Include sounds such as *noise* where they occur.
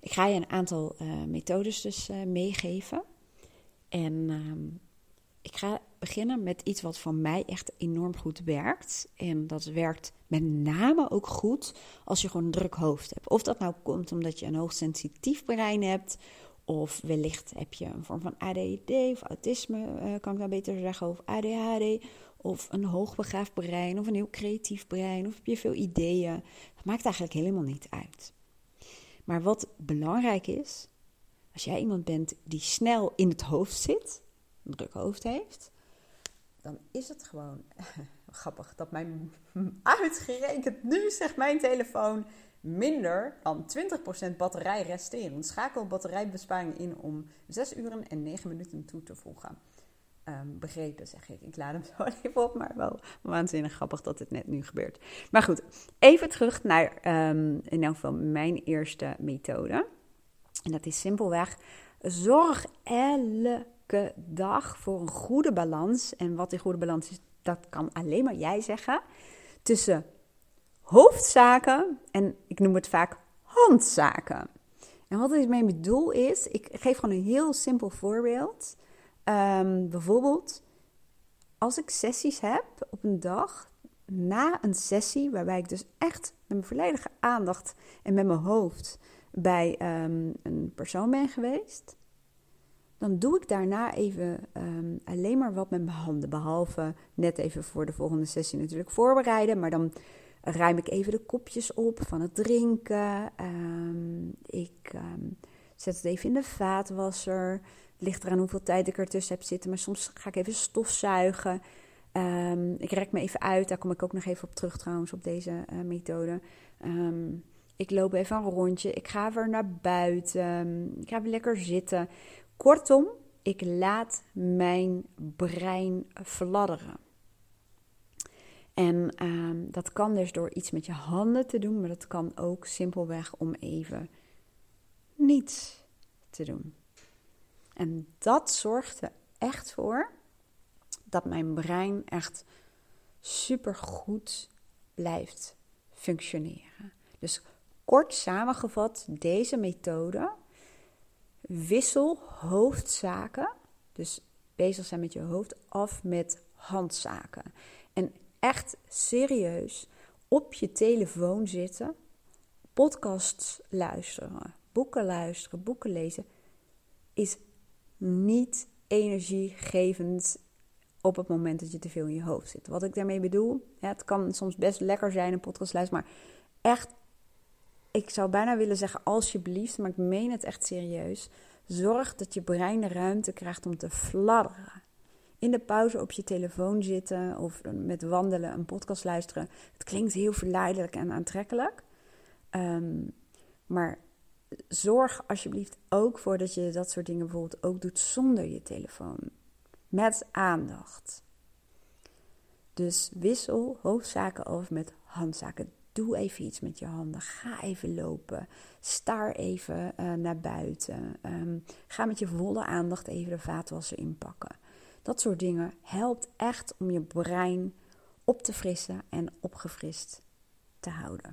ik ga je een aantal uh, methodes dus uh, meegeven. En ehm, ik ga beginnen met iets wat voor mij echt enorm goed werkt. En dat werkt met name ook goed als je gewoon een druk hoofd hebt. Of dat nou komt omdat je een hoogsensitief brein hebt. Of wellicht heb je een vorm van ADD of autisme, uh, kan ik nou beter zeggen. Of ADHD. Of een hoogbegaafd brein. Of een heel creatief brein. Of heb je veel ideeën. Dat maakt eigenlijk helemaal niet uit. Maar wat belangrijk is, als jij iemand bent die snel in het hoofd zit, een druk hoofd heeft, dan is het gewoon *laughs* grappig dat mijn uitgerekend nu zegt mijn telefoon minder dan 20% batterij resteren. Schakel batterijbesparing in om 6 uren en 9 minuten toe te voegen. Um, begrepen, zeg ik. Ik laat hem zo *laughs* even op, maar wel waanzinnig grappig dat dit net nu gebeurt. Maar goed, even terug naar um, in elk geval mijn eerste methode. En dat is simpelweg, zorg elke dag voor een goede balans. En wat die goede balans is, dat kan alleen maar jij zeggen. Tussen hoofdzaken en ik noem het vaak handzaken. En wat is mijn bedoel is, ik geef gewoon een heel simpel voorbeeld. Um, bijvoorbeeld, als ik sessies heb op een dag, na een sessie, waarbij ik dus echt met mijn volledige aandacht en met mijn hoofd bij um, een persoon ben geweest, dan doe ik daarna even um, alleen maar wat met mijn handen. Behalve net even voor de volgende sessie natuurlijk voorbereiden. Maar dan ruim ik even de kopjes op van het drinken. ik zet het even in de vaatwasser ligt eraan hoeveel tijd ik ertussen heb zitten. Maar soms ga ik even stofzuigen. Um, ik rek me even uit. Daar kom ik ook nog even op terug trouwens, op deze uh, methode. Um, ik loop even een rondje. Ik ga weer naar buiten. Ik ga weer lekker zitten. Kortom, ik laat mijn brein fladderen. En um, dat kan dus door iets met je handen te doen, maar dat kan ook simpelweg om even niets te doen. En dat zorgt er echt voor dat mijn brein echt super goed blijft functioneren. Dus kort samengevat, deze methode wissel hoofdzaken, dus bezig zijn met je hoofd, af met handzaken. En echt serieus op je telefoon zitten, podcasts luisteren, boeken luisteren, boeken lezen, is niet energiegevend op het moment dat je te veel in je hoofd zit. Wat ik daarmee bedoel, het kan soms best lekker zijn een podcastlijst, maar echt, ik zou bijna willen zeggen alsjeblieft, maar ik meen het echt serieus. Zorg dat je brein de ruimte krijgt om te fladderen. In de pauze op je telefoon zitten of met wandelen een podcast luisteren. Het klinkt heel verleidelijk en aantrekkelijk. Um, maar zorg alsjeblieft ook voor dat je dat soort dingen bijvoorbeeld ook doet zonder je telefoon. Met aandacht. Dus wissel hoofdzaken over met handzaken. Doe even iets met je handen. Ga even lopen. Staar even uh, naar buiten. Um, ga met je volle aandacht even de vaatwasser inpakken. Dat soort dingen helpt echt om je brein op te frissen en opgefrist te houden.